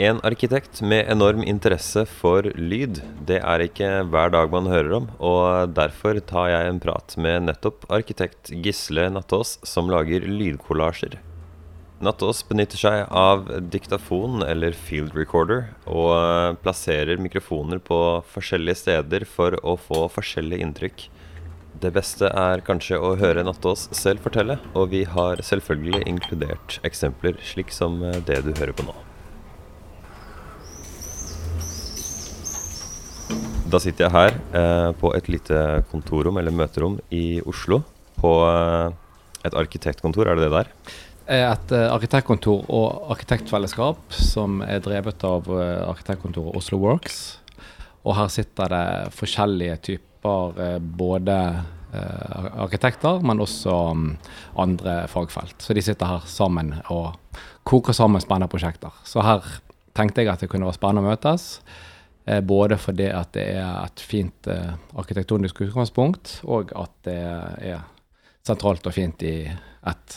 En arkitekt med enorm interesse for lyd, det er ikke hver dag man hører om. Og derfor tar jeg en prat med nettopp arkitekt Gisle Nattås, som lager lydkollasjer. Nattås benytter seg av diktafon eller field recorder, og plasserer mikrofoner på forskjellige steder for å få forskjellige inntrykk. Det beste er kanskje å høre Nattås selv fortelle, og vi har selvfølgelig inkludert eksempler slik som det du hører på nå. Da sitter jeg her eh, på et lite kontorrom eller møterom i Oslo. På eh, et arkitektkontor, er det det der? Et eh, arkitektkontor og arkitektfellesskap som er drevet av eh, arkitektkontoret Oslo Works. Og her sitter det forskjellige typer eh, både eh, arkitekter, men også um, andre fagfelt. Så de sitter her sammen og koker sammen spennende prosjekter. Så her tenkte jeg at det kunne være spennende å møtes. Eh, både fordi at det er et fint eh, arkitektonisk utgangspunkt, og at det er sentralt og fint i et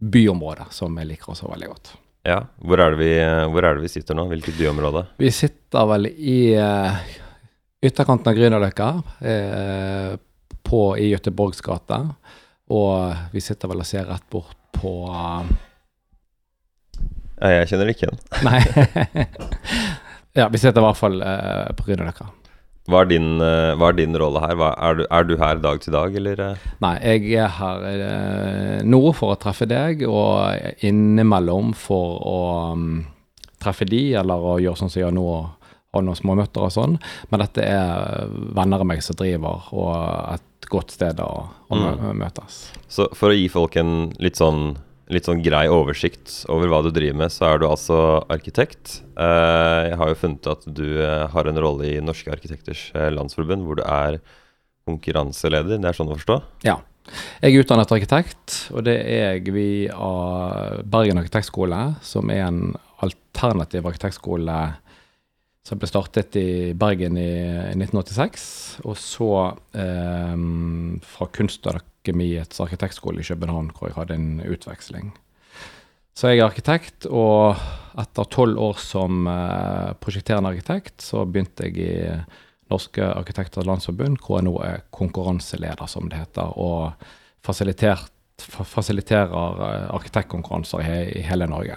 byområde som jeg liker også veldig godt. Ja, Hvor er det vi, hvor er det vi sitter nå? Hvilket byområde? Vi sitter vel i ytterkanten av Grünerløkka, i Göteborgs gate. Og vi sitter vel og ser rett bort på Jeg kjenner det ikke igjen. Nei. Ja, vi sitter i hvert fall eh, på Grünerløkka. Hva er din, uh, hva er din rolle her? Hva, er, du, er, du, her dag til dag, eller? Uh? Nei, jeg er her uh, nå for å treffe deg, og innimellom for å um, treffe de, eller å gjøre sånn som jeg gjør nå, ha noen småmøter og sånn. Men dette er venner av meg som driver, og et godt sted å, å mm. møtes. Så for å gi folk en litt sånn litt sånn grei oversikt over hva du driver med, så er du altså arkitekt. Eh, jeg har jo funnet at du eh, har en rolle i Norske arkitekters eh, landsforbund, hvor du er konkurranseleder. Det er sånn å forstå? Ja. Jeg er utdannet arkitekt, og det er jeg via Bergen arkitektskole, som er en alternativ arkitektskole som ble startet i Bergen i 1986. Og så eh, fra Kunstakademiets arkitektskole i København, hvor jeg hadde en utveksling. Så jeg er arkitekt, og etter tolv år som eh, prosjekterende arkitekt, så begynte jeg i Norske arkitekters landsforbund, hvor jeg nå er konkurranseleder, som det heter, og fasiliterer eh, arkitektkonkurranser i, hele Norge.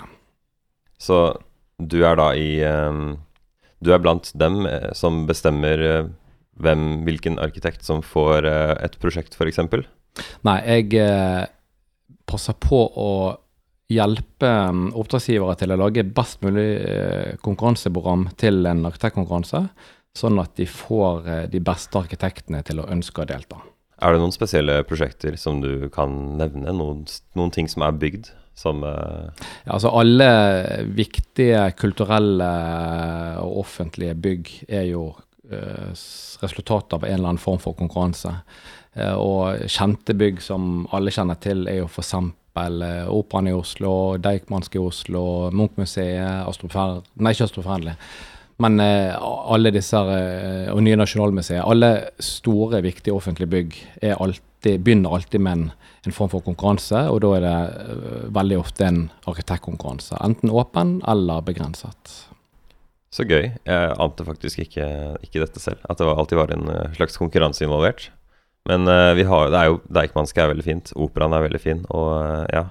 Så du er da i um du er blant dem eh, som bestemmer eh, hvem, hvilken arkitekt som får eh, et prosjekt, f.eks.? Nei, jeg eh, passer på å hjelpe um, oppdragsgivere til å lage best mulig eh, konkurranseprogram til en arkitektkonkurranse, sånn at de får eh, de beste arkitektene til å ønske å delta. Er det noen spesielle prosjekter som du kan nevne? Noen, noen ting som er bygd? Som uh... ja, altså Alle viktige kulturelle og offentlige bygg er jo uh, resultat av en eller annen form for konkurranse. Uh, og kjente bygg som alle kjenner til, er jo f.eks. Uh, Operaen i Oslo, Deichmanske i Oslo, Munchmuseet, Astrup Nei, ikke Astroferdelig. Men alle disse, og Nye Nasjonalmuseet, alle store, viktige offentlige bygg alltid, begynner alltid med en en form for konkurranse, og da er det veldig ofte en arkitektkonkurranse. Enten åpen eller begrenset. Så gøy. Jeg ante faktisk ikke, ikke dette selv, at det alltid var en slags konkurranse involvert. Men uh, vi har, det er jo Deichmanske er veldig fint, operaen er veldig fin, og ja.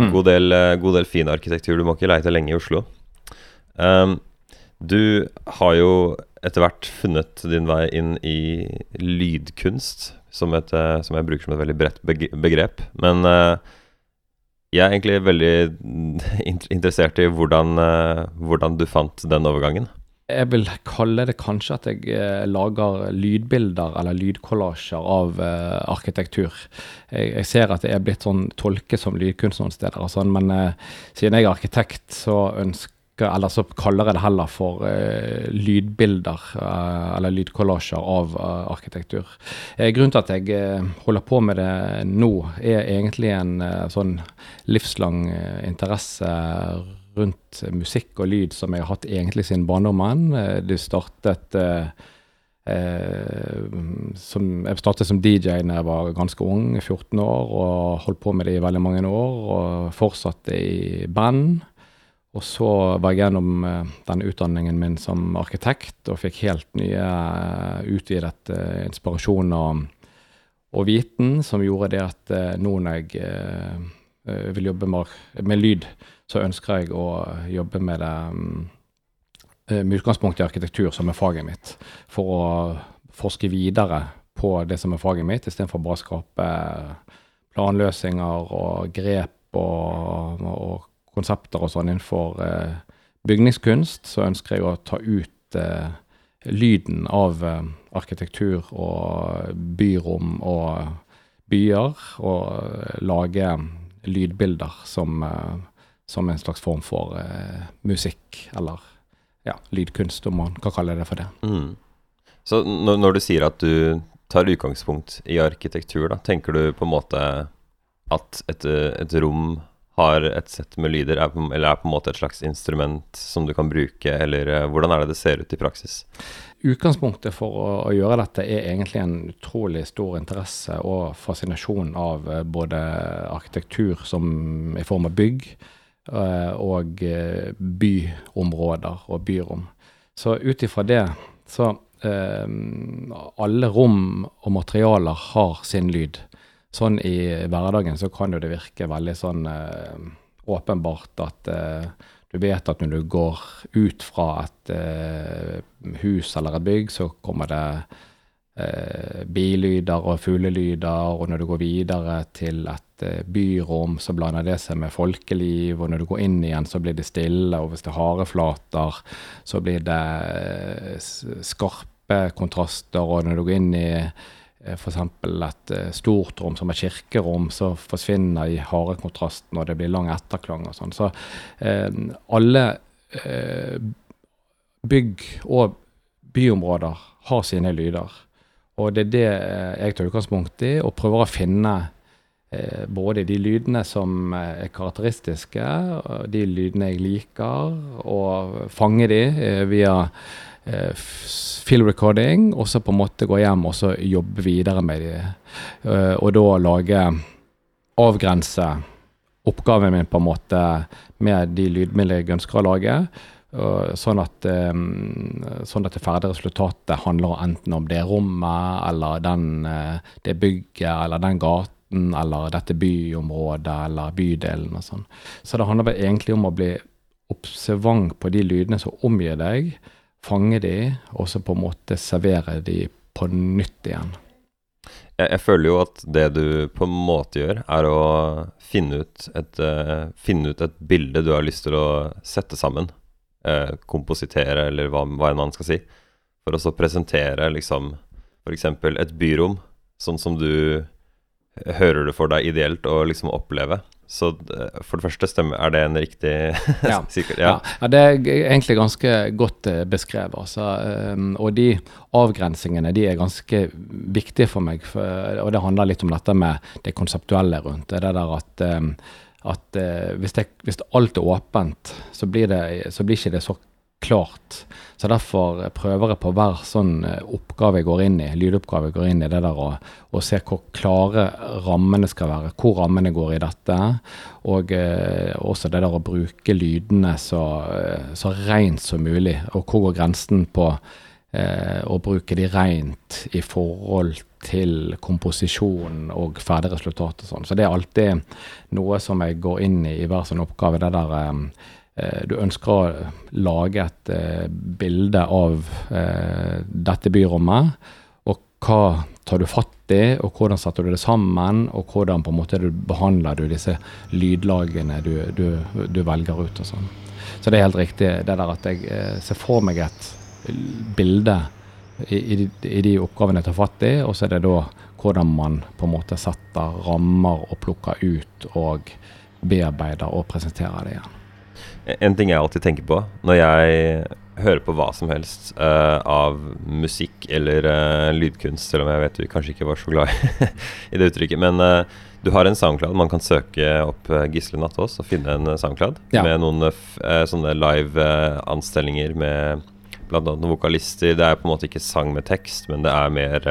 Mm. God, del, god del fin arkitektur. Du må ikke leite lenge i Oslo. Um, du har jo etter hvert funnet din vei inn i lydkunst som, et, som, jeg bruker som et veldig bredt begrep. Men uh, jeg er egentlig veldig interessert i hvordan, uh, hvordan, du fant den overgangen. Jeg vil kalle det kanskje at jeg uh, lager lydbilder eller lydkollasjer av arkitektur. Jeg, jeg, ser at jeg er blitt sånn tolket som lydkunst noen steder, og sånn, men siden jeg er arkitekt, så ønsker eller så kaller jeg det heller for uh, lydbilder uh, eller lydkollasjer av uh, arkitektur. grunnen til at jeg holder på med det nå, er egentlig en sånn livslang interesse rundt musikk og lyd som jeg har hatt egentlig siden barndommen. det startet som, jeg startet som DJ da jeg var ganske ung, 14 år, og holdt på med det i veldig mange år. Og fortsatte i band. Og så var jeg gjennom uh, denne utdanningen min som arkitekt og fikk helt nye utvidet uh, inspirasjon og, og, viten som gjorde det at nå når jeg vil jobbe med, med, lyd, så ønsker jeg å jobbe med det um, med utgangspunkt i arkitektur, som er faget mitt, for å forske videre på det som er faget mitt, istedenfor bare å skape planløsninger og grep og, og konsepter og sånn innenfor eh, bygningskunst, så ønsker jeg å ta ut eh, lyden av eh, arkitektur og byrom og byer, og eh, lage lydbilder som, eh, som, en slags form for eh, musikk, eller ja, lydkunst, om man kan kalle det for det. Mm. Så når, når, du sier at du tar utgangspunkt i arkitektur, da, tenker du på en måte at et, et rom har et sett med lyder, er på, eller er på en måte et slags instrument som du kan bruke, eller uh, hvordan er det det ser ut i praksis? Utgangspunktet for å, å, gjøre dette er egentlig en utrolig stor interesse og fascinasjon av uh, både arkitektur som i form av bygg, og byområder og byrom. Så ut ifra det så Alle rom og materialer har sin lyd sånn i hverdagen så kan jo det virke veldig sånn eh, åpenbart at eh, du vet at når du går ut fra et eh, hus eller et bygg, så kommer det eh, bilyder og fuglelyder, og når du går videre til et eh, byrom, så blander det seg med folkeliv, og når du går inn igjen, så blir det stille, og hvis det er hareflater, så blir det eh, skarpe kontraster, og når du går inn i Eh, f.eks. et eh, stort rom som et kirkerom, så forsvinner i harde kontrasten og det blir lang etterklang og sånn. Så eh, alle bygg og byområder har sine lyder. Og det er det eh, jeg tar utgangspunkt i, og prøver å finne eh, både de lydene som er karakteristiske, de lydene jeg liker, og fange de via eh, field recording, og så på en måte gå hjem og så jobbe videre med de. Uh, og da lage Avgrense oppgaven min på en måte med de lydmidlene jeg ønsker å lage. Sånn, at, um, sånn at det ferdige resultatet handler enten om det rommet, eller den, uh, det bygget, eller den gaten, eller dette byområdet, eller bydelen og sånn. Så det handler egentlig om å bli observant på de lydene som omgir deg, fange de, og så på en måte servere de på nytt igjen. Jeg, jeg, føler jo at det du på en måte gjør, er å finne ut et, uh, finne ut et bilde du har lyst til å sette sammen. Uh, kompositere, eller hva, hva enn man skal si. For å så presentere liksom f.eks. et byrom, sånn som du hører det for deg ideelt å liksom oppleve. Så eh, for det første, stemmer, er det en riktig ja. sikkert, ja. ja. det er egentlig ganske godt uh, beskrevet. Altså, um, og de avgrensingene de er ganske viktige for meg. For, og det handler litt om dette med det konseptuelle rundt det. Det der at, um, at eh, hvis, det, hvis, alt er åpent, så blir, det, så blir ikke det så klart. Så derfor prøver jeg på hver sånn eh, oppgave jeg går inn i, lydoppgave jeg går inn i, det der å, se hvor klare rammene skal være, hvor rammene går i dette. Og eh, også det der å bruke lydene så, eh, så rent som mulig, og hvor går grensen på eh, å bruke de rent i forhold til komposisjon og ferdig resultat og sånn. Så det er alltid noe som jeg går inn i i hver sånn oppgave. det der eh, Eh, du ønsker å lage et eh, bilde av eh, dette byrommet. Og hva tar du fatt i, og hvordan setter du det sammen, og hvordan på en måte behandler du disse lydlagene du, du, du velger ut. og sånn. Så det er helt riktig det der at jeg ser for meg et bilde i, i, de, i de oppgavene jeg tar fatt i, og så er det da hvordan man på en måte setter rammer og plukker ut og bearbeider og presenterer det igjen. En ting jeg alltid tenker på når jeg hører på hva som helst uh, av musikk eller uh, lydkunst, selv om jeg vet du kanskje ikke var så glad i det uttrykket, men uh, du har en SoundCloud. Man kan søke opp Gisle Nattås og finne en SoundCloud ja. med noen sånne live-anstellinger med bl.a. noen vokalister. Det er på en måte ikke sang med tekst, men det er mer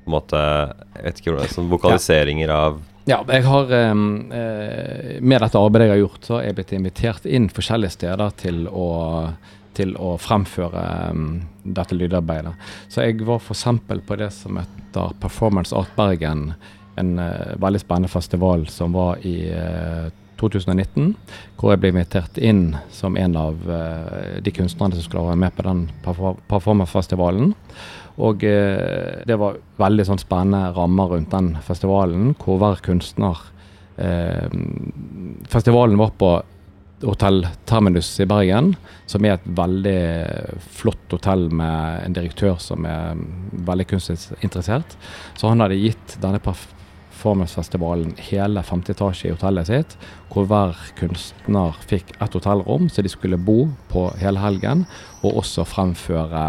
på en måte Jeg vet ikke hvordan Sånn vokaliseringer ja. av Ja, jeg har eh, Med dette arbeidet jeg har gjort, så er jeg blitt invitert inn forskjellige steder til å, til å fremføre dette lydarbeidet. Så jeg var f.eks. på det som heter Performance Art Bergen. En uh, veldig spennende festival som var i 2019, hvor jeg ble invitert inn som en av uh, de kunstnerne som skulle være med på den performancefestivalen. Og uh, det var veldig sånn spennende rammer rundt den festivalen, hvor hver kunstner uh, Festivalen var på Hotell Terminus i Bergen, som er et veldig flott hotell med en direktør som er veldig kunstinteressert. Så han hadde gitt denne Performancefestivalen hele femte etasje i hotellet sitt, hvor hver kunstner fikk et hotellrom så de skulle bo på hele helgen, og også fremføre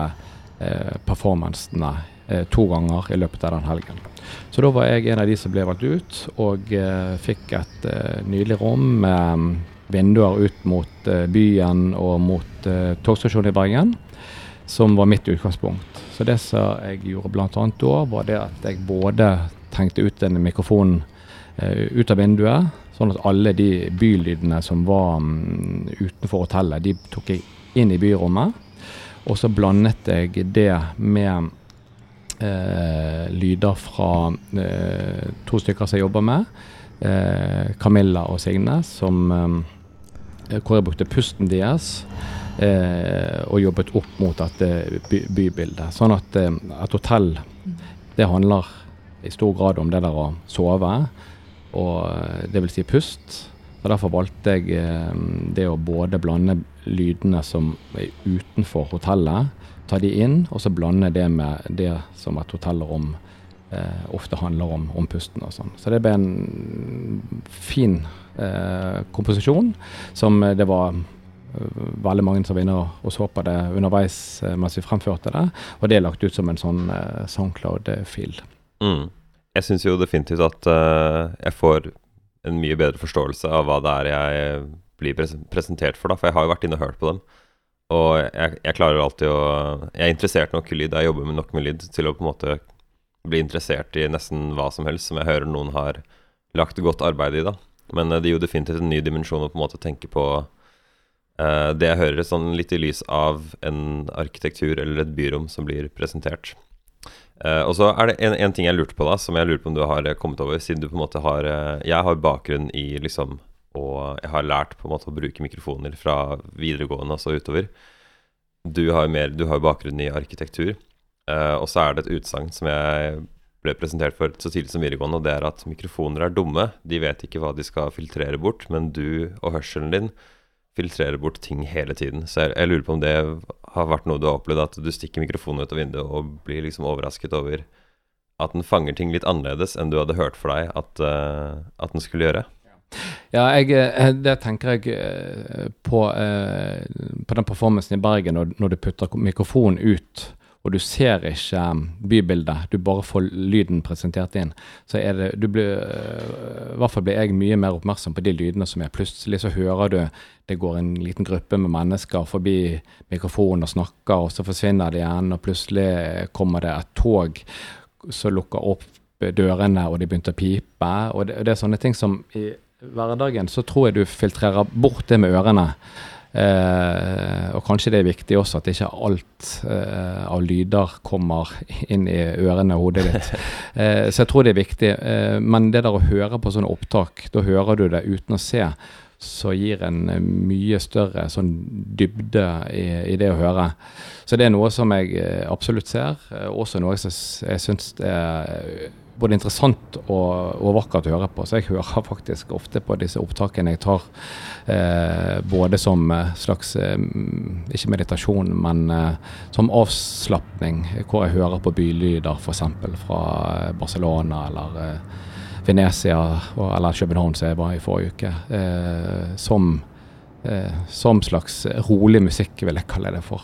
eh, performancene eh, to ganger i løpet av den helgen. Så da var jeg en av de som ble valgt ut, og eh, fikk et eh, nydelig rom med vinduer ut mot eh, byen og mot eh, togstasjonen i Bergen som var mitt utgangspunkt. Så det som jeg gjorde bl.a. da, var det at jeg både tenkte ut en mikrofon uh, ut av vinduet, sånn at alle de bylydene som var um, utenfor hotellet, de tok jeg inn i byrommet. Og så blandet jeg det med uh, lyder fra uh, to stykker som jeg jobber med. Camilla og Signe, som, um, hvor jeg brukte pusten deres. og jobbet opp mot dette by bybildet. Sånn at et hotell, det handler i stor grad om det der å sove, og dvs. det vil si pust. Og Derfor valgte jeg eh, det å både blande lydene som er utenfor hotellet, ta de inn, og så blande det med det som et hotellrom eh, ofte handler om, om pusten og sånn. Så det ble en fin eh, komposisjon som det var eh, veldig mange som var inne og så på det underveis mens vi fremførte det. Og det er lagt ut som en sånn Soundcloud-fil. Mm. Jeg syns jo definitivt at uh, jeg får en mye bedre forståelse av hva det er jeg blir pres presentert for, da. For jeg har jo vært inne og hørt på dem. Og jeg, jeg, klarer alltid å Jeg er interessert nok i lyd, jeg jobber med nok med lyd til å på en måte bli interessert i nesten hva som helst som jeg hører noen har lagt godt arbeid i, da. Men uh, det gir jo definitivt en ny dimensjon å på en måte tenke på uh, det jeg hører, sånn litt i lys av en arkitektur eller et byrom som blir presentert. Uh, og så er det en, en, ting jeg lurte på, da som jeg lurer på om du har eh, kommet over. Siden du på en måte har uh, Jeg har bakgrunn i liksom Og jeg har lært på en måte å bruke mikrofoner fra videregående og så utover. Du har har bakgrunn i arkitektur. Uh, og så er det et utsagn som jeg ble presentert for så tidlig som videregående, og det er at mikrofoner er dumme. De vet ikke hva de skal filtrere bort, men du og hørselen din filtrerer bort ting hele tiden. Så jeg, jeg, lurer på om det har vært noe du har opplevd, at du stikker mikrofonen ut av vinduet og blir liksom overrasket over at den fanger ting litt annerledes enn du hadde hørt for deg at, uh, at den skulle gjøre? Ja, jeg, eh, det tenker jeg eh, på, på den performancen i Bergen når, når du putter mikrofonen ut og du ser ikke um, bybildet, du bare får lyden presentert inn, så er det du blir, uh, I hvert fall blir jeg mye mer oppmerksom på de lydene som er. Plutselig så hører du det går en liten gruppe med mennesker forbi mikrofonen og snakker, og så forsvinner de igjen, og plutselig kommer det et tog som lukker opp dørene, og de begynte å pipe. og det, det er sånne ting som i hverdagen så tror jeg du filtrerer bort det med ørene. Eh, og kanskje det er viktig også at ikke alt eh, av lyder kommer inn i ørene og hodet ditt. Eh, så jeg tror det er viktig. Eh, men det der å høre på sånne opptak, da hører du det uten å se, så gir en eh, mye større sånn dybde i, i, det å høre. Så det er noe som jeg eh, absolutt ser. Også noe jeg, jeg syns er både interessant og, og, vakkert å høre på. Så jeg hører faktisk ofte på disse opptakene jeg tar, eh, både som eh, slags eh, ikke meditasjon, men eh, som avslapning, hvor jeg hører på bylyder f.eks. fra eh, Barcelona eller eh, Venezia eller København, som jeg var i forrige uke. som som slags rolig musikk, vil jeg kalle det for.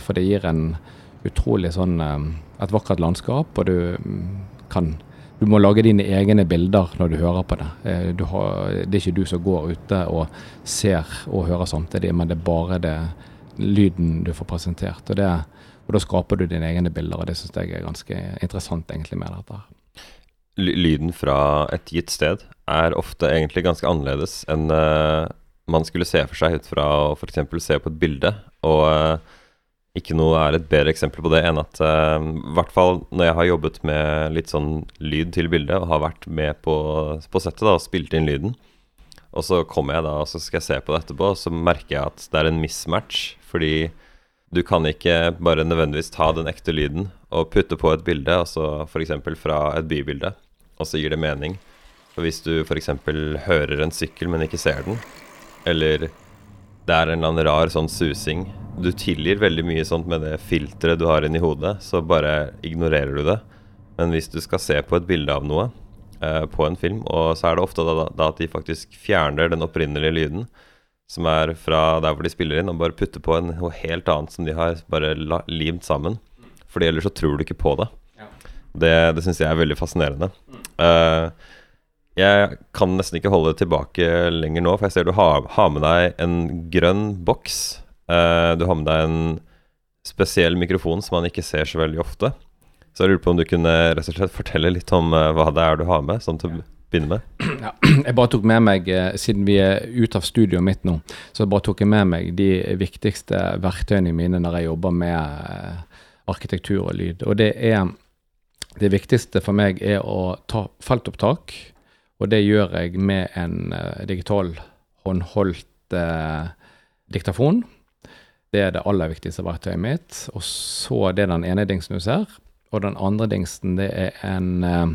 for det gir en utrolig sånn et vakkert landskap, og du kan du må lage dine egne bilder når du hører på det. Du har, det er ikke du som går ute og ser og hører samtidig, men det er bare det lyden du får presentert. Og, det, og da skaper du dine egne bilder, og det syns jeg er ganske interessant egentlig med dette. her. lyden fra et gitt sted er ofte egentlig ganske annerledes enn eh, man skulle se for seg ut fra å f.eks. se på et bilde. Og eh, ikke noe er et bedre eksempel på det enn at I hvert fall når jeg har jobbet med litt sånn lyd til bildet, og har vært med på, på settet da, og spilt inn lyden, og så kommer jeg da og så skal jeg se på det etterpå, og så merker jeg at det er en mismatch. Fordi du kan ikke bare nødvendigvis ta den ekte lyden og putte på et bilde, altså så f.eks. fra et bybilde, og så gir det mening. For hvis du f.eks. hører en sykkel, men ikke ser den, eller det er en eller annen rar sånn susing Du tilgir veldig mye sånt med det filteret du har inni hodet, så bare ignorerer du det. Men hvis du skal se på et bilde av noe eh, på en film, og så er det ofte da, da at de faktisk fjerner den opprinnelige lyden, som er fra der hvor de spiller inn, og bare putter på en, noe helt annet som de har bare la, limt sammen. Fordi ellers så tror du ikke på det. Det, det syns jeg er veldig fascinerende. Eh, jeg kan nesten ikke holde det tilbake lenger nå, for jeg ser du har, har med deg en grønn boks. Uh, du har med deg en spesiell mikrofon som man ikke ser så veldig ofte. Så jeg lurer på om du kunne rett og slett fortelle litt om uh, hva det er du har med, sånn til å begynne med. Ja, jeg bare tok med meg, eh, siden vi er ute av studioet mitt nå, så bare tok jeg med meg de viktigste verktøyene mine når jeg jobber med arkitektur og lyd. Og det er Det viktigste for meg er å ta feltopptak, og det gjør jeg med en eh, digital håndholdt eh, diktafon. Det er det aller viktigste verktøyet mitt. Og så det er den ene dingsen du ser. Og den andre dingsen, det er en eh,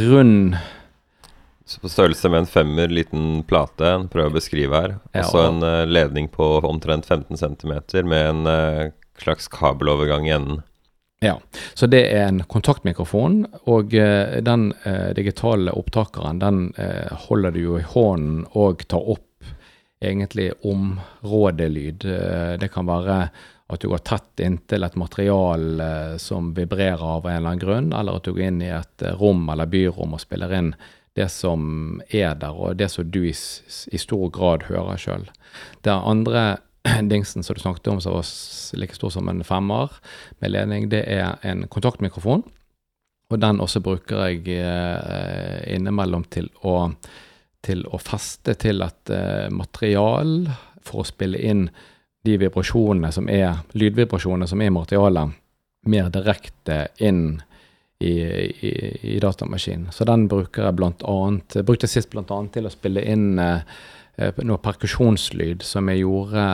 rund Så på størrelse med en femmer, liten plate, prøver å beskrive her. Og Ja, så og- en eh, ledning på omtrent 15 cm med en eh, slags kabelovergang i enden. Ja, så det er en kontaktmikrofon, og eh, den eh, digitale opptakeren den eh, holder du jo i hånden og tar opp egentlig områdelyd. Det kan være at du går tett inntil et material eh, som vibrerer av en eller annen grunn, eller at du går inn i et rom eller byrom og spiller inn det som er der, og det som du i, i stor grad hører sjøl. Det andre dingsen som du snakket om, som var like stor som en femmer med ledning, det er en kontaktmikrofon. Og den også bruker jeg eh, innimellom til å, til å feste til et eh, material for å spille inn de vibrasjonene som er, lydvibrasjonene som er i materialet, mer direkte inn i, i, i datamaskinen. Så den bruker jeg blant annet, brukte jeg sist annet til å spille inn eh, noe perkusjonslyd som jeg gjorde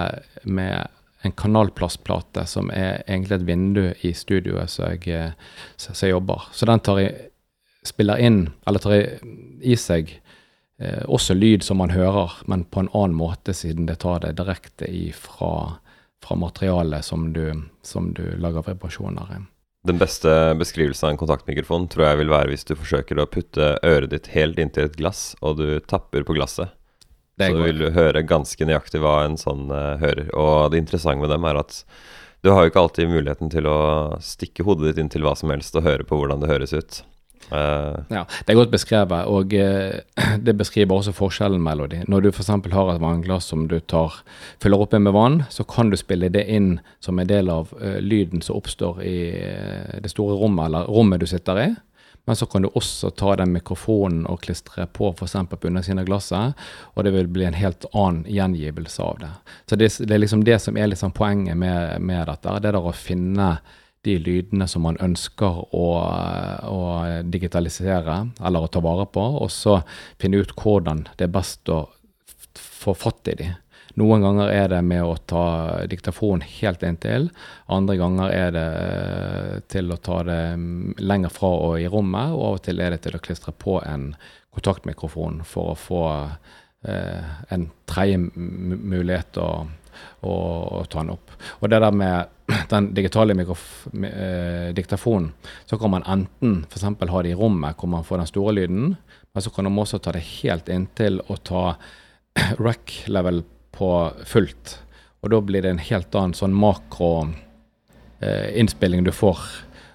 med en kanalplastplate som er egentlig et vindu i studioet som jeg, eh, så jeg jobber. Så den tar jeg, spiller inn, eller tar jeg i seg eh, også lyd som man hører, men på en annen måte, siden det tar det direkte ifra fra materialet som du, som du lager vibrasjoner i. Den beste beskrivelsen av en kontaktmikrofon tror jeg vil være hvis du forsøker å putte øret ditt helt inntil et glass, og du tapper på glasset. Så du vil høre ganske nøyaktig hva en sånn uh, hører. Og det interessante med dem er at du har jo ikke alltid muligheten til å stikke hodet ditt inn til hva som helst og høre på hvordan det høres ut. Uh, Ja, det er godt beskrevet, og uh, det beskriver også forskjellen mellom de. Når du f.eks. har et vannglass som du tar, fyller opp med vann, så kan du spille det inn som en del av uh, lyden som oppstår i det store rommet, eller rommet du sitter i. Men så kan du også ta den mikrofonen og klistre på f.eks. på undersiden av glasset, og det vil bli en helt annen gjengivelse av det. Så det, det er liksom det som er liksom poenget med, med dette, det der å finne de lydene som man ønsker å, å digitalisere eller å ta vare på, og så finne ut hvordan det er best å få fatt i de. Noen ganger er det med å ta diktafon helt inntil, andre ganger er det eh, til å ta det mm, lenger fra og i rommet, og av og til er det til å klistre på en kontaktmikrofon for å få eh, en tredje mulighet å, å, å ta den opp. Og det der med den digitale mikrof eh, diktafonen, så kan man enten f.eks. ha det i rommet hvor man får den store lyden, men så kan man også ta det helt inntil og ta rack level på fullt. Og da blir det en helt annen sånn makro eh, du får.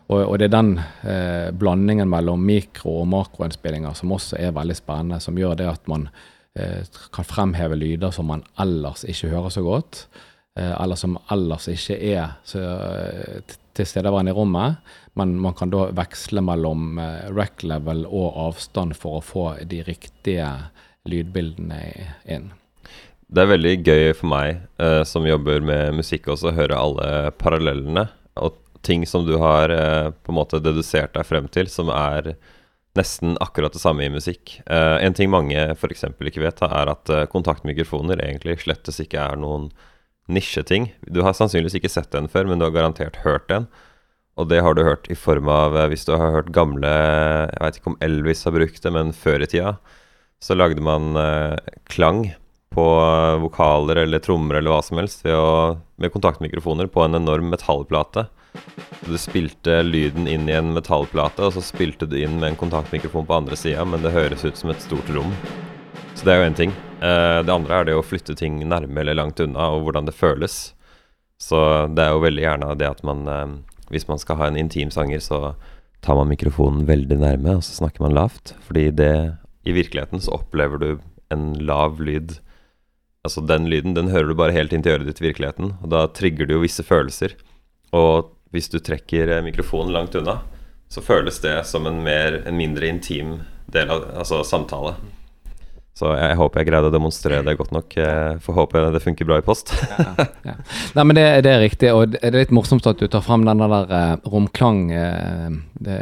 Og, og det er den eh, blandingen mellom mikro- og makroinnspillinger som også er veldig spennende, som gjør det at man eh, kan fremheve lyder som man ellers ikke hører så godt, eh, eller som ellers ikke er så, eh, tilstedeværende i rommet, men man kan da veksle mellom eh, rack level og avstand for å få de riktige lydbildene inn. Det er veldig gøy for meg uh, som jobber med musikk også, å høre alle parallellene og ting som du har uh, på en måte dedusert deg frem til, som er nesten akkurat det samme i musikk. Uh, en ting mange f.eks. ikke vet, er at kontaktmikrofoner egentlig slettes ikke er noen nisjeting. Du har sannsynligvis ikke sett den før, men du har garantert hørt den. Og det har du hørt i form av Hvis du har hørt gamle Jeg vet ikke om Elvis har brukt det, men før i tida så lagde man klang på vokaler eller trommer eller hva som helst å, med kontaktmikrofoner på en enorm metallplate. Du spilte lyden inn i en metallplate, og så spilte du inn med en kontaktmikrofon på andre sida, men det høres ut som et stort rom. Så det er jo én ting. Eh, det andre er det å flytte ting nærme eller langt unna, og hvordan det føles. Så det er jo veldig gjerne det at man eh, Hvis man skal ha en intim sanger, så tar man mikrofonen veldig nærme, og så snakker man lavt. Fordi det I virkeligheten så opplever du en lav lyd Altså Den lyden den hører du bare helt inn til øret ditt i virkeligheten. Og da trigger du jo visse følelser. Og hvis du trekker eh, mikrofonen langt unna, så føles det som en, mer, en mindre intim del av altså, samtale. Så jeg, håper jeg greide å demonstrere det godt nok. Får håpe det funker bra i post. ja, ja. Nei, men det, det, er riktig, og det er litt morsomt at du tar frem den der uh, romklang uh, det,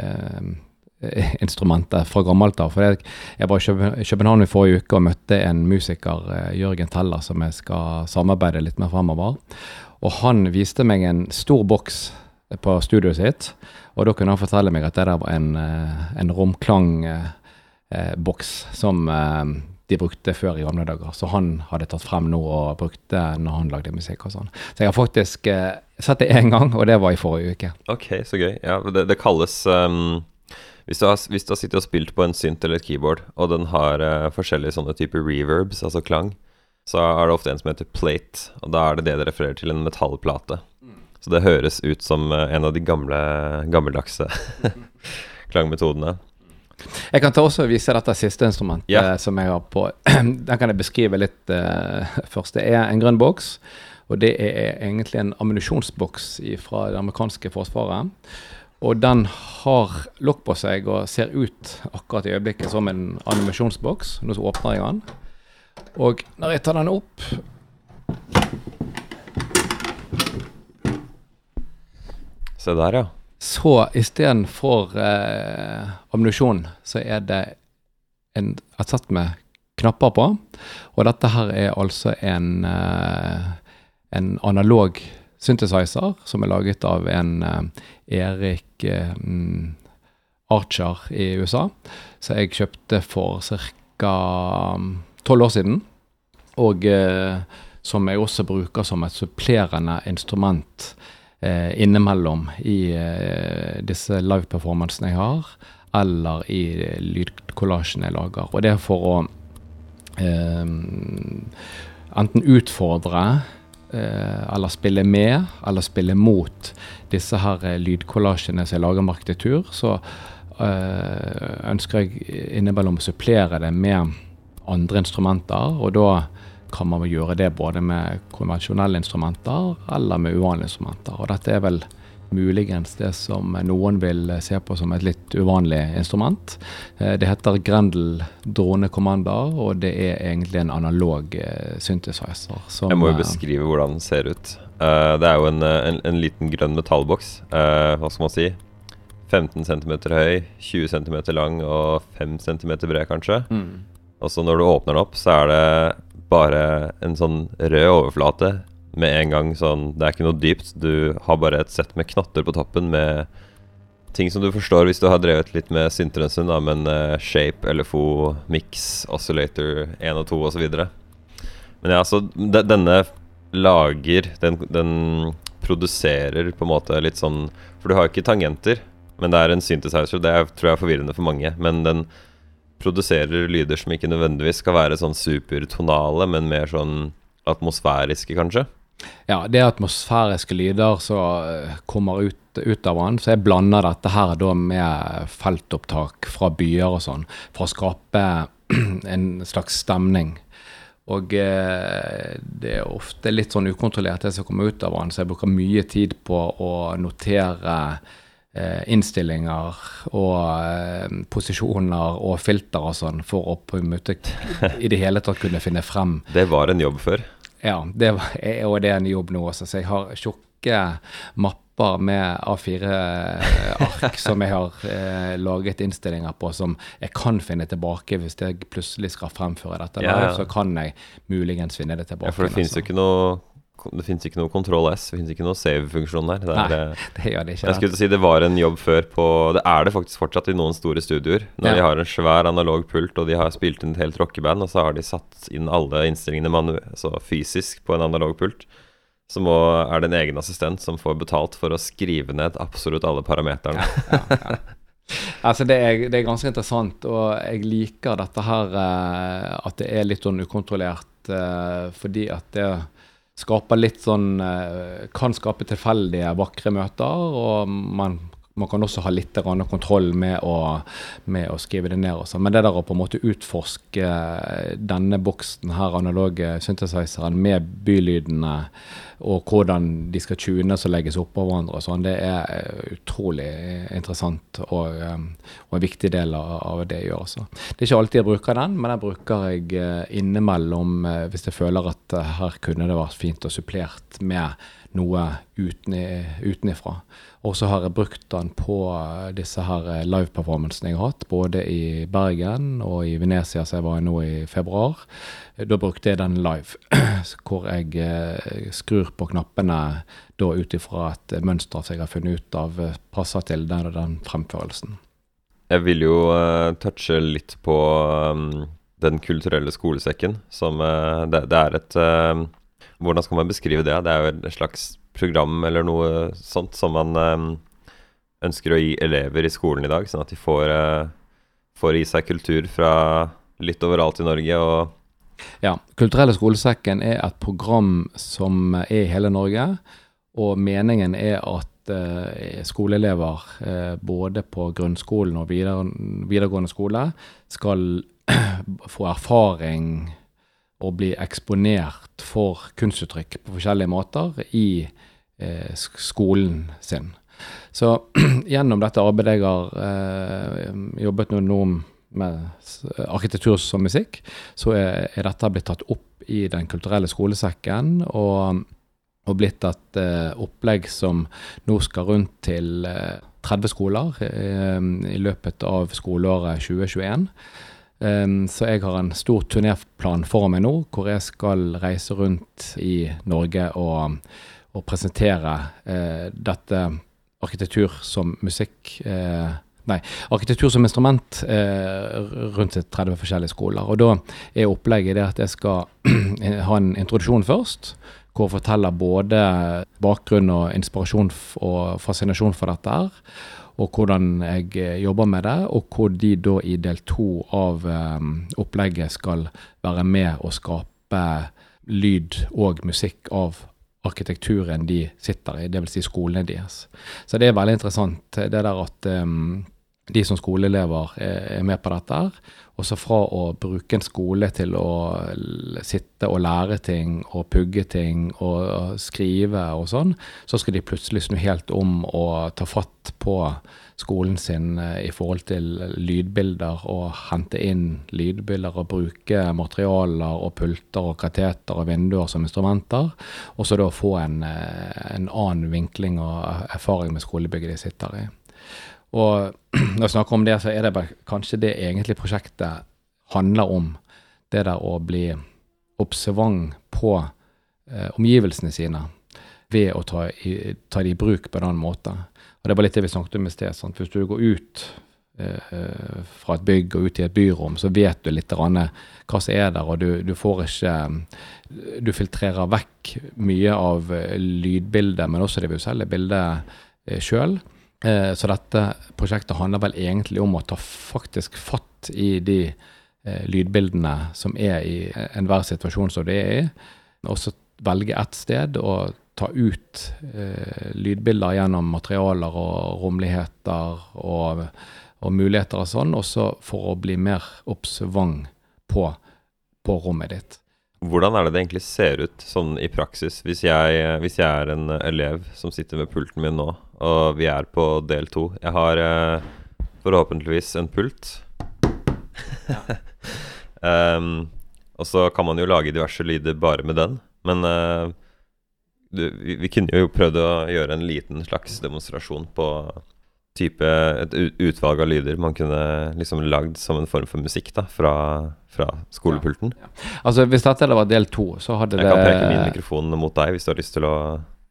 instrumentet fra gammelt av. For jeg, jeg var i København i forrige uke og møtte en musiker, eh, Jørgen Teller, som jeg skal samarbeide litt med fremover. Og han viste meg en stor boks på studioet sitt, og da kunne han fortelle meg at det der var en, eh, en romklangboks eh, som de brukte før i gamle dager. Så han hadde tatt frem nå og brukte når han lagde musikk og sånn. Så jeg har faktisk eh, sett det én gang, og det var i forrige uke. Ok, så gøy. Ja, det, det kalles um, hvis du, har, hvis du har sittet og spilt på en synt eller et keyboard, og den har uh, forskjellige sånne typer reverbs, altså klang, så er det ofte en som heter plate, og da er det det det refererer til, en metallplate. Mm. Så det høres ut som uh, en av de gamle, gammeldagse klangmetodene. Jeg kan ta også vise dette siste instrumentet yeah. som jeg har på. Den kan jeg beskrive litt uh, først. Det er en grønn boks. Og det er egentlig en ammunisjonsboks fra det amerikanske forsvaret. Og den har lokk på seg og ser ut akkurat i øyeblikket som en animasjonsboks. Nå så åpner jeg den. Og når jeg tar den opp Se der, ja. Så istedenfor eh, ammunisjon, så er det en, et sett med knapper på. Og dette her er altså en, eh, en analog synthesizer som er laget av en uh, Erik uh, Archer i USA. som jeg kjøpte for ca. tolv år siden. Og uh, som jeg også bruker som et supplerende instrument innimellom i disse live-performancene jeg har, eller i lydkollasjen jeg lager. Og det er for å enten utfordre Eh, eller spille med eller spille mot disse her eh, lydkollasjene som jeg lager med arkitektur, så uh, ønsker jeg innimellom å supplere det med andre instrumenter. Og da kan man gjøre det både med konvensjonelle instrumenter eller med uvanlige instrumenter. Og dette er vel muligens det som noen vil se på som et litt uvanlig instrument. Eh, det heter Grendel Drone Commander, og det er egentlig en analog eh, synthesizer. Jeg må jo eh, beskrive hvordan den ser ut. det er jo en, en, en liten grønn metallboks. hva skal man si? 15 cm høy, 20 cm lang og 5 cm bred, kanskje. Mm. Og så når du åpner den opp, så er det bare en sånn rød overflate med en gang sånn Det er ikke noe dypt. Du har bare et sett med knatter på toppen med ting som du forstår hvis du har drevet litt med synteren sin, da, men uh, shape, LFO, mix, oscillator 1 og 2 osv. Men ja, så de, denne lager den, den, produserer på en måte litt sånn For du har ikke tangenter, men det er en synthesizer. Det er, tror jeg er forvirrende for mange. Men den produserer lyder som ikke nødvendigvis skal være sånn supertonale, men mer sånn atmosfæriske, kanskje. Ja, det er atmosfæriske lyder som eh, kommer ut, ut, av den. Så jeg blander dette her da med feltopptak fra byer og sånn, for å skape en slags stemning. Og eh, det er ofte litt sånn ukontrollert, det som kommer ut av den, så jeg bruker mye tid på å notere eh, innstillinger og posisjoner og filter og sånn, for å på en måte i det hele tatt kunne finne frem. Det var en jobb før? Ja, det var, og det er en jobb nå også. Så jeg har tjukke mapper med A4-ark som jeg har eh, laget innstillinger på, som jeg kan finne tilbake hvis jeg plutselig skal fremføre dette. Ja, ja. Så kan jeg muligens finne det tilbake. Ja, for det finnes jo ikke noe det finnes ikke noe Control S, det finnes ikke noe save-funksjon der. Det er, Nei, eh, det gjør det ikke. jeg skulle si det var en jobb før på Det er det faktisk fortsatt i noen store studioer. Når Ja. de har en svær analog pult, og de har spilt inn et helt rockeband, og så har de satt inn alle innstillingene altså fysisk på en analog pult, så må, er det en egen assistent som får betalt for å skrive ned absolutt alle parameterne. ja, ja. Altså det er, det er ganske interessant, og jeg liker dette her eh, at det er litt sånn ukontrollert, eh, fordi at det skaper litt sånn eh, Kan skape tilfeldige, vakre møter, og man, man kan også ha litt kontroll med å, med å skrive det ned. Også. Men det der å på en måte utforske eh, denne boksen her, analoge synthesizeren, med bylydene, og hvordan de skal tunes og legges oppå hverandre sånn, det er eh, utrolig interessant og, eh, og en viktig del av, det jeg gjør. Også. Det er ikke alltid jeg bruker den, men den bruker jeg innimellom hvis jeg føler at her kunne det vært fint og supplert med noe uten, utenifra. Og så har jeg brukt den på disse her live-performancene jeg har hatt, både i Bergen og i Venezia, som jeg var nå i februar. Da brukte jeg den live, hvor jeg eh, skrur på knappene da ut ifra et mønster som jeg har funnet ut av eh, passer til den og den fremførelsen. Jeg vil jo uh, touche litt på um, Den kulturelle skolesekken, som uh, det, det er et eh, Hvordan skal man beskrive det? Det er jo et slags program eller noe sånt som man eh, ønsker å gi elever i skolen i dag, sånn at de får, eh, får i seg kultur fra litt overalt i Norge. og Ja, Kulturelle skolesekken er et program som er i hele Norge. Og meningen er at eh, skoleelever eh, både på grunnskolen og videre, videregående skole skal få erfaring og bli eksponert for kunstuttrykk på forskjellige måter i eh, skolen sin. Så gjennom dette arbeidet jeg har eh, jobbet nå, med arkitektur som musikk, så er, er dette blitt tatt opp i Den kulturelle skolesekken, og, og blitt et eh, opplegg som nå skal rundt til eh, 30 skoler eh, i løpet av skoleåret 2021. Um, så jeg har en stor turnéplan foran meg nå, hvor jeg skal reise rundt i Norge og, og presentere uh, dette arkitektur som musikk uh, Nei, arkitektur som instrument uh, rundt 30 forskjellige skoler. Og da er opplegget det at jeg skal ha en introduksjon først, hvor jeg forteller både bakgrunn og inspirasjon og fascinasjon for dette her, og hvordan jeg eh, jobber med det, og hvor de da i del to av eh, opplegget skal være med å skape lyd og musikk av arkitekturen de sitter i, dvs. Si skolene deres. Så det er veldig interessant det der at um, de som skoleelever er, med på dette og Også fra å bruke en skole til å sitte og lære ting og pugge ting og skrive og sånn, så skal de plutselig snu helt om og ta fatt på skolen sin eh, i forhold til lydbilder og hente inn lydbilder og bruke materialer og pulter og kateter og vinduer som instrumenter. Og så da få en, eh, en annen vinkling og erfaring med skolebygget de sitter i. Og når jeg snakker om det, så er det bare kanskje det egentlig prosjektet handler om. Det der å bli observant på eh, omgivelsene sine ved å ta, i, ta det i bruk på en annen måte. Og Det var litt det vi snakket om i sted. Sant? Hvis du går ut eh, fra et bygg og ut i et byrom, så vet du litt hva som er der, og du, du får ikke Du filtrerer vekk mye av eh, lydbildet, men også det visuelle bildet eh, sjøl. Eh, så dette prosjektet handler vel egentlig om å ta faktisk fatt i de eh, lydbildene som er i enhver situasjon som det er i, og så velge ett sted og ta ut eh, lydbilder gjennom materialer og romligheter og, og muligheter og sånn, også for å bli mer observant på, på rommet ditt. hvordan er det det egentlig ser ut sånn i praksis, hvis jeg, hvis jeg er en elev som sitter ved pulten min nå, og vi er på del to? Jeg har eh, forhåpentligvis en pult. um, og så kan man jo lage diverse lyder bare med den. Men uh, du, vi, vi, kunne jo prøvd å gjøre en liten slags demonstrasjon på type et utvalg av lyder man kunne liksom lagd som en form for musikk da fra, fra skolepulten. Ja, ja. Altså Hvis dette var del to, så hadde Jeg det Jeg kan preke min mikrofon mot deg hvis du har lyst til å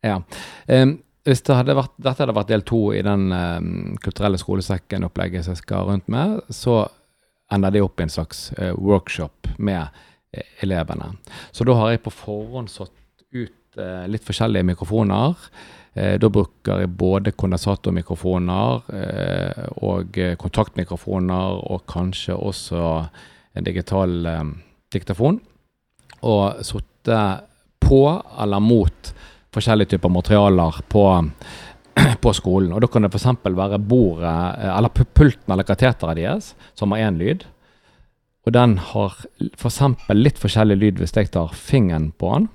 Ja. Um, hvis det hadde vært, dette hadde vært del to i den um, kulturelle skolesekken-opplegget som jeg skal rundt med, så ender det opp i en slags uh, workshop med uh, elevene. Så da har jeg på forhånd satt ut uh, litt forskjellige mikrofoner. Da bruker jeg både kondensatormikrofoner og kontaktmikrofoner, og kanskje også en digital eh, diktafon. Og sitte på eller mot forskjellige typer materialer på, på skolen. Og Da kan det f.eks. være bordet, eh, eller pulten eller kateteret deres, som har én lyd. Og den har f.eks. For litt forskjellig lyd hvis jeg tar fingeren på den,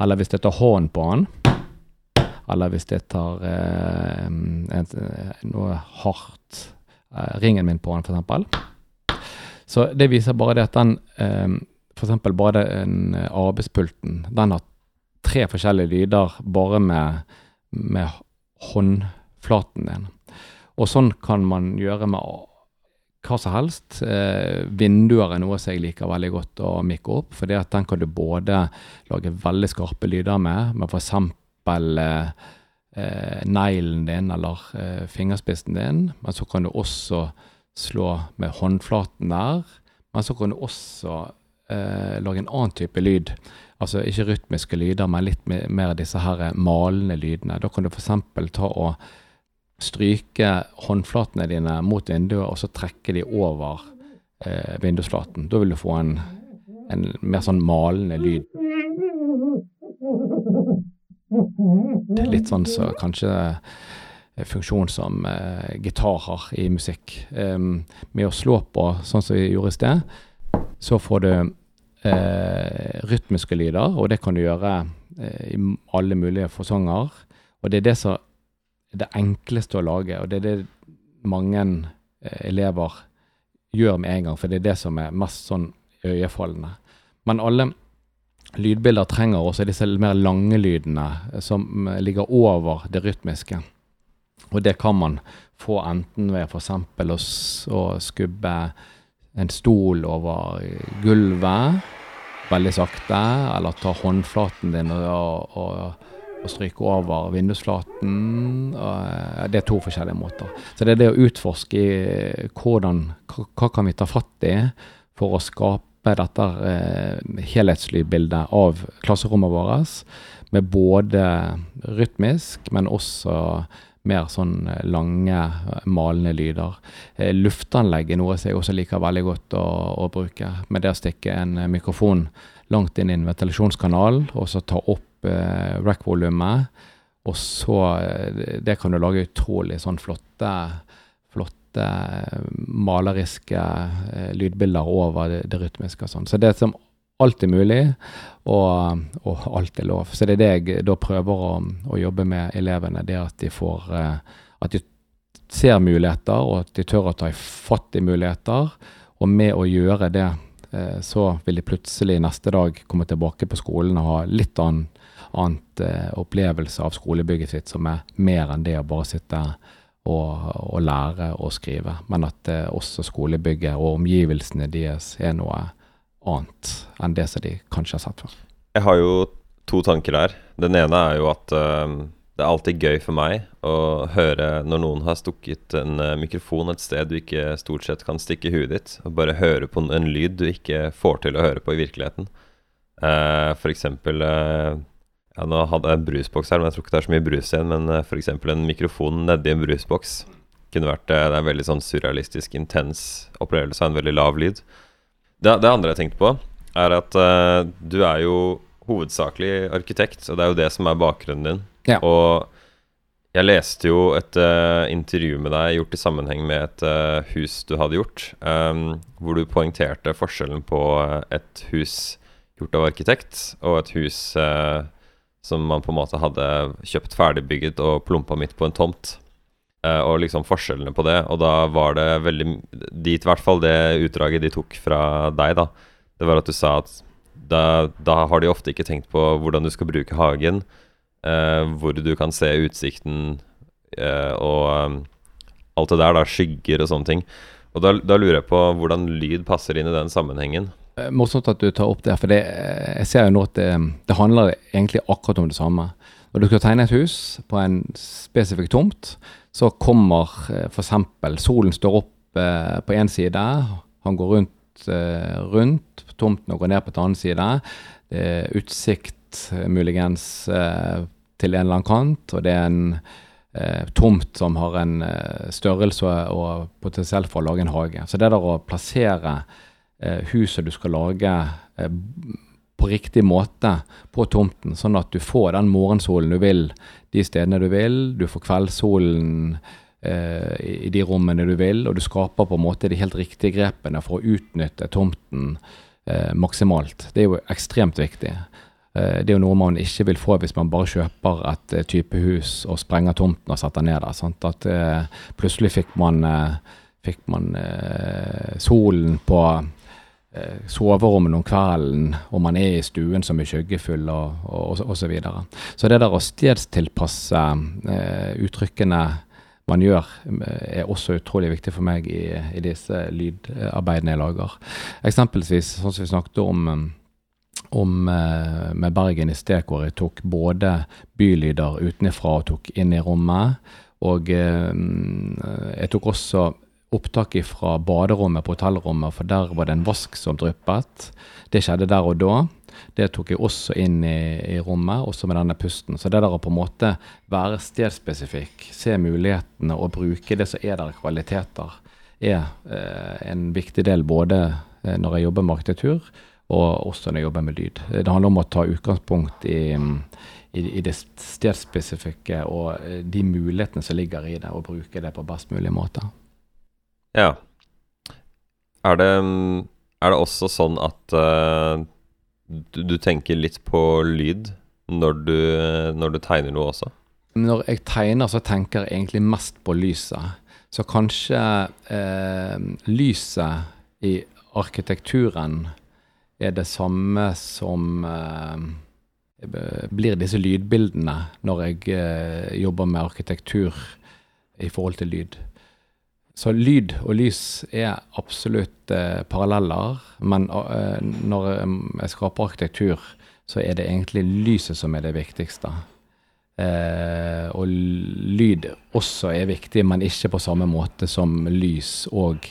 eller hvis jeg tar hånden på den. Eller hvis jeg tar eh, et, noe hardt eh, Ringen min på den, f.eks. Så det viser bare det at den eh, F.eks. bare den arbeidspulten, den har tre forskjellige lyder bare med, med håndflaten din. Og sånn kan man gjøre med hva som helst. Eh, vinduer er noe som jeg liker veldig godt å mikke opp. For den kan du både lage veldig skarpe lyder med, med f.eks eh, eh, neglen din eller eh, fingerspissen din. Men så kan du også slå med håndflaten der. Men så kan du også eh, lage en annen type lyd. Altså ikke rytmiske lyder, men litt mer, disse her malende lydene. Da kan du f.eks. ta og stryke håndflatene dine mot vinduet, og så trekke de over eh, vindusflaten. Da vil du få en, en mer sånn malende lyd. Litt sånn så kanskje funksjon som eh, gitar har i musikk. Um, med å slå på sånn som vi gjorde i sted, så får du eh, rytmiske lyder, og det kan du gjøre eh, i alle mulige fasonger. Og det er det som er det enkleste å lage, og det er det mange eh, elever gjør med en gang, for det er det som er mest sånn øyefallende. Men alle lydbilder trenger også disse mer lange lydene eh, som eh, ligger over det rytmiske. Og det kan man få enten ved f.eks. Å, skubbe en stol over gulvet veldig sakte, eller ta håndflaten din og, og, og stryke over vindusflaten. Eh, det er to forskjellige måter. Så det er det å utforske hvordan, hva, kan vi ta fatt i for å skape dette eh, helhetslydbildet av klasserommet vårt. Med både rytmisk, men også mer sånn eh, lange, malende lyder. Eh, luftanlegg er noe som jeg også liker veldig godt å, å bruke. Med det å stikke en eh, mikrofon langt inn i en ventilasjonskanal, og så ta opp eh, rack-volumet. Og så eh, Det kan du lage utrolig sånn flotte flotte, maleriske eh, lydbilder over det, det rytmiske sånn. Så det som alt er mulig, og, og, alt er lov. Så det er det jeg da prøver å, å jobbe med elevene, det at de får eh, At de ser muligheter, og at de tør å ta fatt i muligheter. Og med å gjøre det, eh, så vil de plutselig neste dag komme tilbake på skolen og ha litt annen annet opplevelse av skolebygget sitt som er mer enn det å bare sitte og, og lære å skrive, men at eh, også skolebygget og omgivelsene deres er noe annet enn det som de kanskje har sett før. Jeg har jo to tanker der. Den ene er jo at uh, det er alltid gøy for meg å høre når noen har stukket en uh, mikrofon et sted du ikke stort sett kan stikke huet ditt, og bare høre på en lyd du ikke får til å høre på i virkeligheten. Uh, for eksempel ja, nå hadde jeg en brusboks her, men jeg tror ikke det er så mye brus igjen. Men uh, f.eks. en mikrofon nedi en brusboks kunne vært Det er en veldig sånn surrealistisk, intens opplevelse av en veldig lav lyd. Det, det andre jeg tenkte på, er at uh, du er jo hovedsakelig arkitekt, og det er jo det som er bakgrunnen din. Ja. Og jeg leste jo et uh, intervju med deg gjort i sammenheng med et uh, hus du hadde gjort, um, hvor du poengterte forskjellen på et hus gjort av arkitekt, og et hus som man på en måte hadde kjøpt ferdigbygget og plumpa midt på en tomt. Eh, og liksom forskjellene på det. Og da var det veldig Dit, i hvert fall det utdraget de tok fra deg, da. Det var at du sa at da, da har de ofte ikke tenkt på hvordan du skal bruke hagen. Eh, hvor du kan se utsikten eh, og um, alt det der, da. Skygger og sånne ting. Og da, da lurer jeg på hvordan lyd passer inn i den sammenhengen. Eh, morsomt at du tar opp det, for det, jeg ser jo nå at det, det, handler egentlig akkurat om det samme. Når du skal tegne et hus på en spesifikk tomt, så kommer eh, f.eks. solen står opp på én side, han går rundt, rundt tomten og går ned på en annen side. Det er utsikt muligens til en eller annen kant, og det er en tomt som har en størrelse og potensielt for å lage en hage. Så det der å plassere eh, huset du skal lage eh, på riktig måte på tomten, sånn at du får den morgensolen du vil de stedene du vil. Du får kveldssolen eh, i de rommene du vil, og du skaper på en måte de helt riktige grepene for å utnytte tomten eh, maksimalt. Det er jo ekstremt viktig. Eh, det er jo noe man ikke vil få hvis man bare kjøper et uh, type hus og sprenger tomten og setter ned der. Sant? At uh, plutselig fikk man, uh, fikk man solen på Eh, soverommet om kvelden, om man er i stuen som er skyggefull og, og, så videre. Så det der å stedstilpasse eh, uttrykkene man gjør, eh, er også utrolig viktig for meg i, i disse lydarbeidene jeg lager. Eksempelvis sånn som vi snakket om, om eh, med Bergen i sted, hvor jeg tok både bylyder utenfra og tok inn i rommet. Og eh, jeg tok også opptak fra baderommet på hotellrommet, for der var det en vask som dryppet. Det skjedde der og da. Det tok jeg også inn i, i rommet, også med denne pusten. Så det der å på en måte være stedspesifikk, se mulighetene og bruke det som er der kvaliteter, er eh, en viktig del både eh, når jeg jobber med arkitektur, og også når jeg jobber med lyd. Det handler om å ta utgangspunkt i, i, i det stedspesifikke og eh, de mulighetene som ligger i det, og bruke det på best mulig måte. Ja. Er det, er det også sånn at uh, du, du, tenker litt på lyd når du, når du, tegner noe også? Når jeg tegner, så tenker jeg egentlig mest på lyset. Så kanskje uh, lyset i arkitekturen er det samme som uh, blir disse lydbildene når jeg jobber med arkitektur i forhold til lyd. Så lyd og lys er absolutt eh, paralleller, men eh, når eh, jeg skaper arkitektur, så er det egentlig lyset som er det viktigste. Eh, og lyd også er viktig, men ikke på samme måte som lys og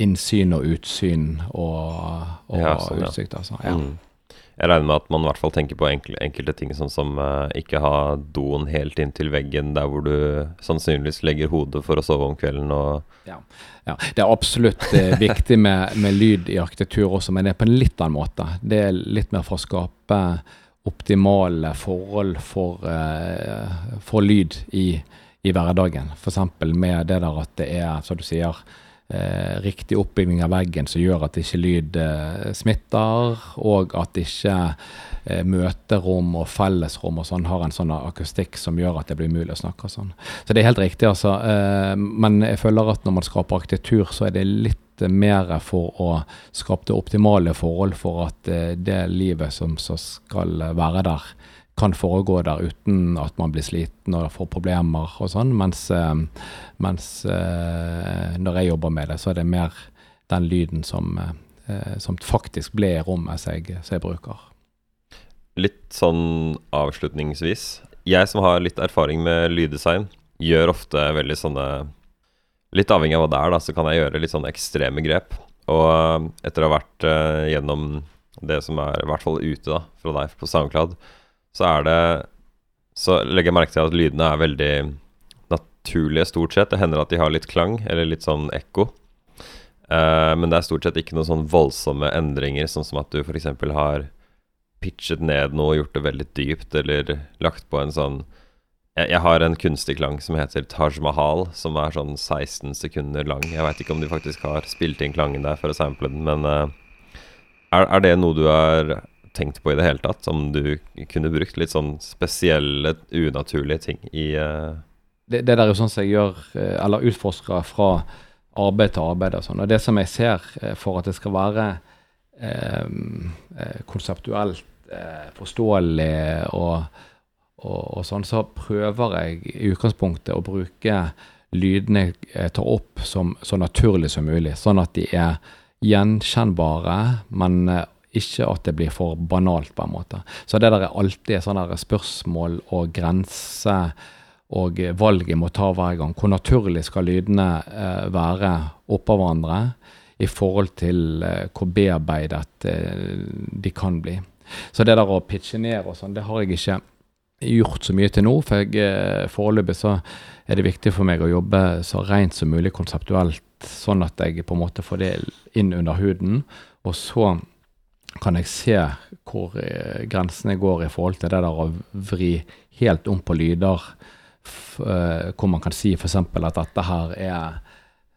innsyn og utsyn og, og ja, sånn, utsikt. Altså. Ja. Mm. Jeg regner med at man i hvert fall tenker på enkel, enkelte ting, sånn som uh, ikke ha doen helt inntil veggen der hvor du sannsynligvis legger hodet for å sove om kvelden. Ja. ja. Det er absolutt uh, viktig med, med, lyd i arkitektur også, men det er på en litt annen måte. Det er litt mer for å skape optimale forhold for, uh, for lyd i, i hverdagen. F.eks. med det der at det er, som du sier, eh, riktig oppbygging av veggen som gjør at ikke lyd eh, smitter, og at ikke eh, møterom og fellesrom og sånn har en sånn akustikk som gjør at det blir mulig å snakke sånn. Så det er helt riktig, altså. Eh, men jeg føler at når man skaper arkitektur, så er det litt mer for å skape det optimale forhold for at eh, det livet som skal være der, kan foregå der uten at man blir sliten og får problemer og sånn. Mens, eh, mens eh, når jeg jobber med det, så er det mer den lyden som, eh, som faktisk ble i rommet som jeg, jeg bruker. Litt sånn avslutningsvis. Jeg som har litt erfaring med lyddesign, gjør ofte veldig sånne Litt avhengig av hva det er, da, så kan jeg gjøre litt sånne ekstreme grep. Og etter å ha vært gjennom det som er i hvert fall ute da, fra deg på SoundCloud, så er det Så legger jeg merke til at lydene er veldig naturlige, stort sett. Det hender at de har litt klang, eller litt sånn ekko. Uh, men det er stort sett ikke noen sånn voldsomme endringer, sånn som at du f.eks. har pitchet ned noe og gjort det veldig dypt, eller lagt på en sånn jeg, jeg har en kunstig klang som heter Taj Mahal, som er sånn 16 sekunder lang. Jeg veit ikke om de faktisk har spilt inn klangen der for å sample den, men uh, Er, er det noe du har tenkt på i det hele tatt? Om du kunne brukt litt sånn spesielle, unaturlige ting i uh... det, det, der er jo sånn som jeg gjør, eh, eller utforsker fra arbeid til arbeid og sånn. Og det som jeg ser eh, for at det skal være eh, konseptuelt eh, forståelig og, og, og, sånn, så prøver jeg i utgangspunktet å bruke lydene jeg tar opp som så naturlig som mulig, sånn at de er gjenkjennbare, men ikke at det blir for banalt, på en måte. Så det der er alltid sånne spørsmål og grenser og valget må ta hver gang. Hvor naturlig skal lydene eh, være oppå hverandre i forhold til eh, hvor bearbeidet eh, de kan bli. Så det der å pitche ned og sånn, det har jeg ikke gjort så mye til nå. For jeg, eh, foreløpig så er det viktig for meg å jobbe så rent som mulig konseptuelt, sånn at jeg på en måte får det inn under huden. Og så kan jeg se hvor eh, grensene går i forhold til det der å vri helt om på lyder. Uh, hvor man kan si f.eks. at dette her er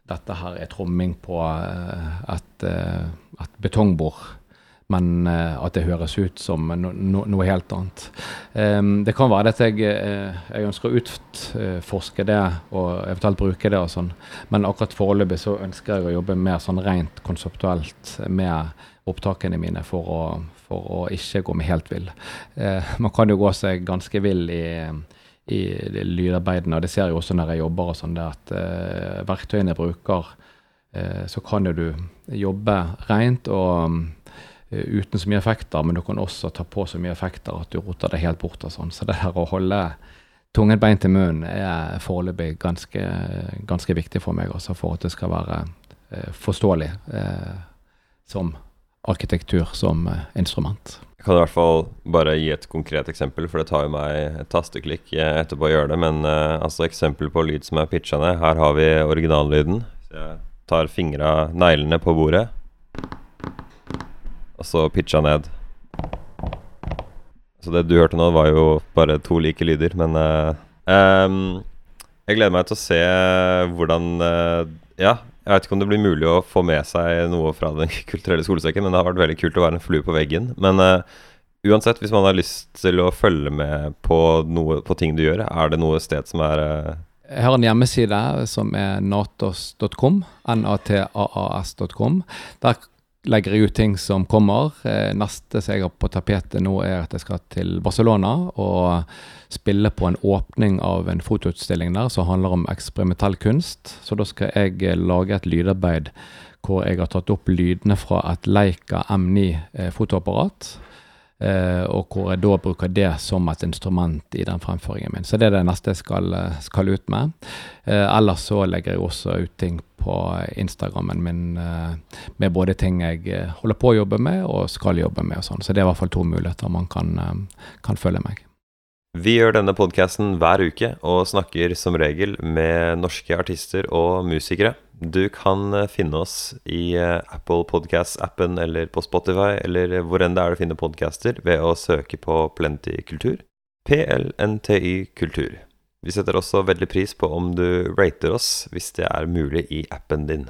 dette her er tromming på uh, et, et betongbord, men at det høres ut som no, no, noe helt annet. Um, det kan være at jeg, jeg, ønsker å utforske det og eventuelt bruke det, og sånn, men akkurat foreløpig så ønsker jeg å jobbe mer sånn rent konseptuelt med opptakene mine for å, for å ikke gå meg helt vill. Eh, man kan jo gå seg ganske vill i, i lydarbeidene, og det ser jeg også når jeg jobber og sånn, at eh, verktøyene jeg bruker, eh, så kan jo du jobbe rent og uh, uten så mye effekter, men du kan også ta på så mye effekter at du roter det helt bort og sånn. Så det her å holde tungen beint til munnen er foreløpig ganske, ganske viktig for meg også, for at det skal være uh, forståelig uh, som arkitektur som eh, instrument. Jeg kan i hvert fall bare gi et konkret eksempel, for det tar jo meg et tasteklikk eh, etterpå å gjøre det. Men uh, altså eksempel på lyd som er pitcha ned. Her har vi originallyden. Så jeg tar fingra, neglene på bordet, og så pitcha ned. Så det du hørte nå, var jo bare to like lyder, men uh, um, Jeg gleder meg til å se hvordan uh, Ja, jeg vet ikke om det blir mulig å få med seg noe fra Den kulturelle skolesekken, men det har vært veldig kult å være en flue på veggen. Men uh, uansett, hvis man har lyst til å følge med på, noe, på ting du gjør, er det noe sted som er uh... Jeg har en hjemmeside som er natos.com, nataas.com. Der legger jeg ut ting som kommer. Eh, neste som jeg har på tapetet nå, er at jeg skal til Barcelona og spille på en åpning av en fotoutstilling der som handler om eksperimentell kunst. Så da skal jeg eh, lage et lydarbeid hvor jeg har tatt opp lydene fra et Leica M9 eh, fotoapparat. Uh, og hvor jeg da bruker det som et instrument i den fremføringen min. Så det er det neste jeg skal, skal ut med. Uh, ellers så legger jeg også ut ting på Instagrammen min eh, med både ting jeg eh, holder på å jobbe med og skal jobbe med. og sånn. Så det er i hvert fall to muligheter man kan, eh, kan følge meg. Vi gjør denne podkasten hver uke og snakker som regel med norske artister og musikere. Du kan finne oss i Apple Podcast-appen eller på Spotify eller hvor enn det er du finner podcaster ved å søke på Plenty Kultur. PLNTY Kultur. Vi setter også veldig pris på om du rater oss hvis det er mulig i appen din.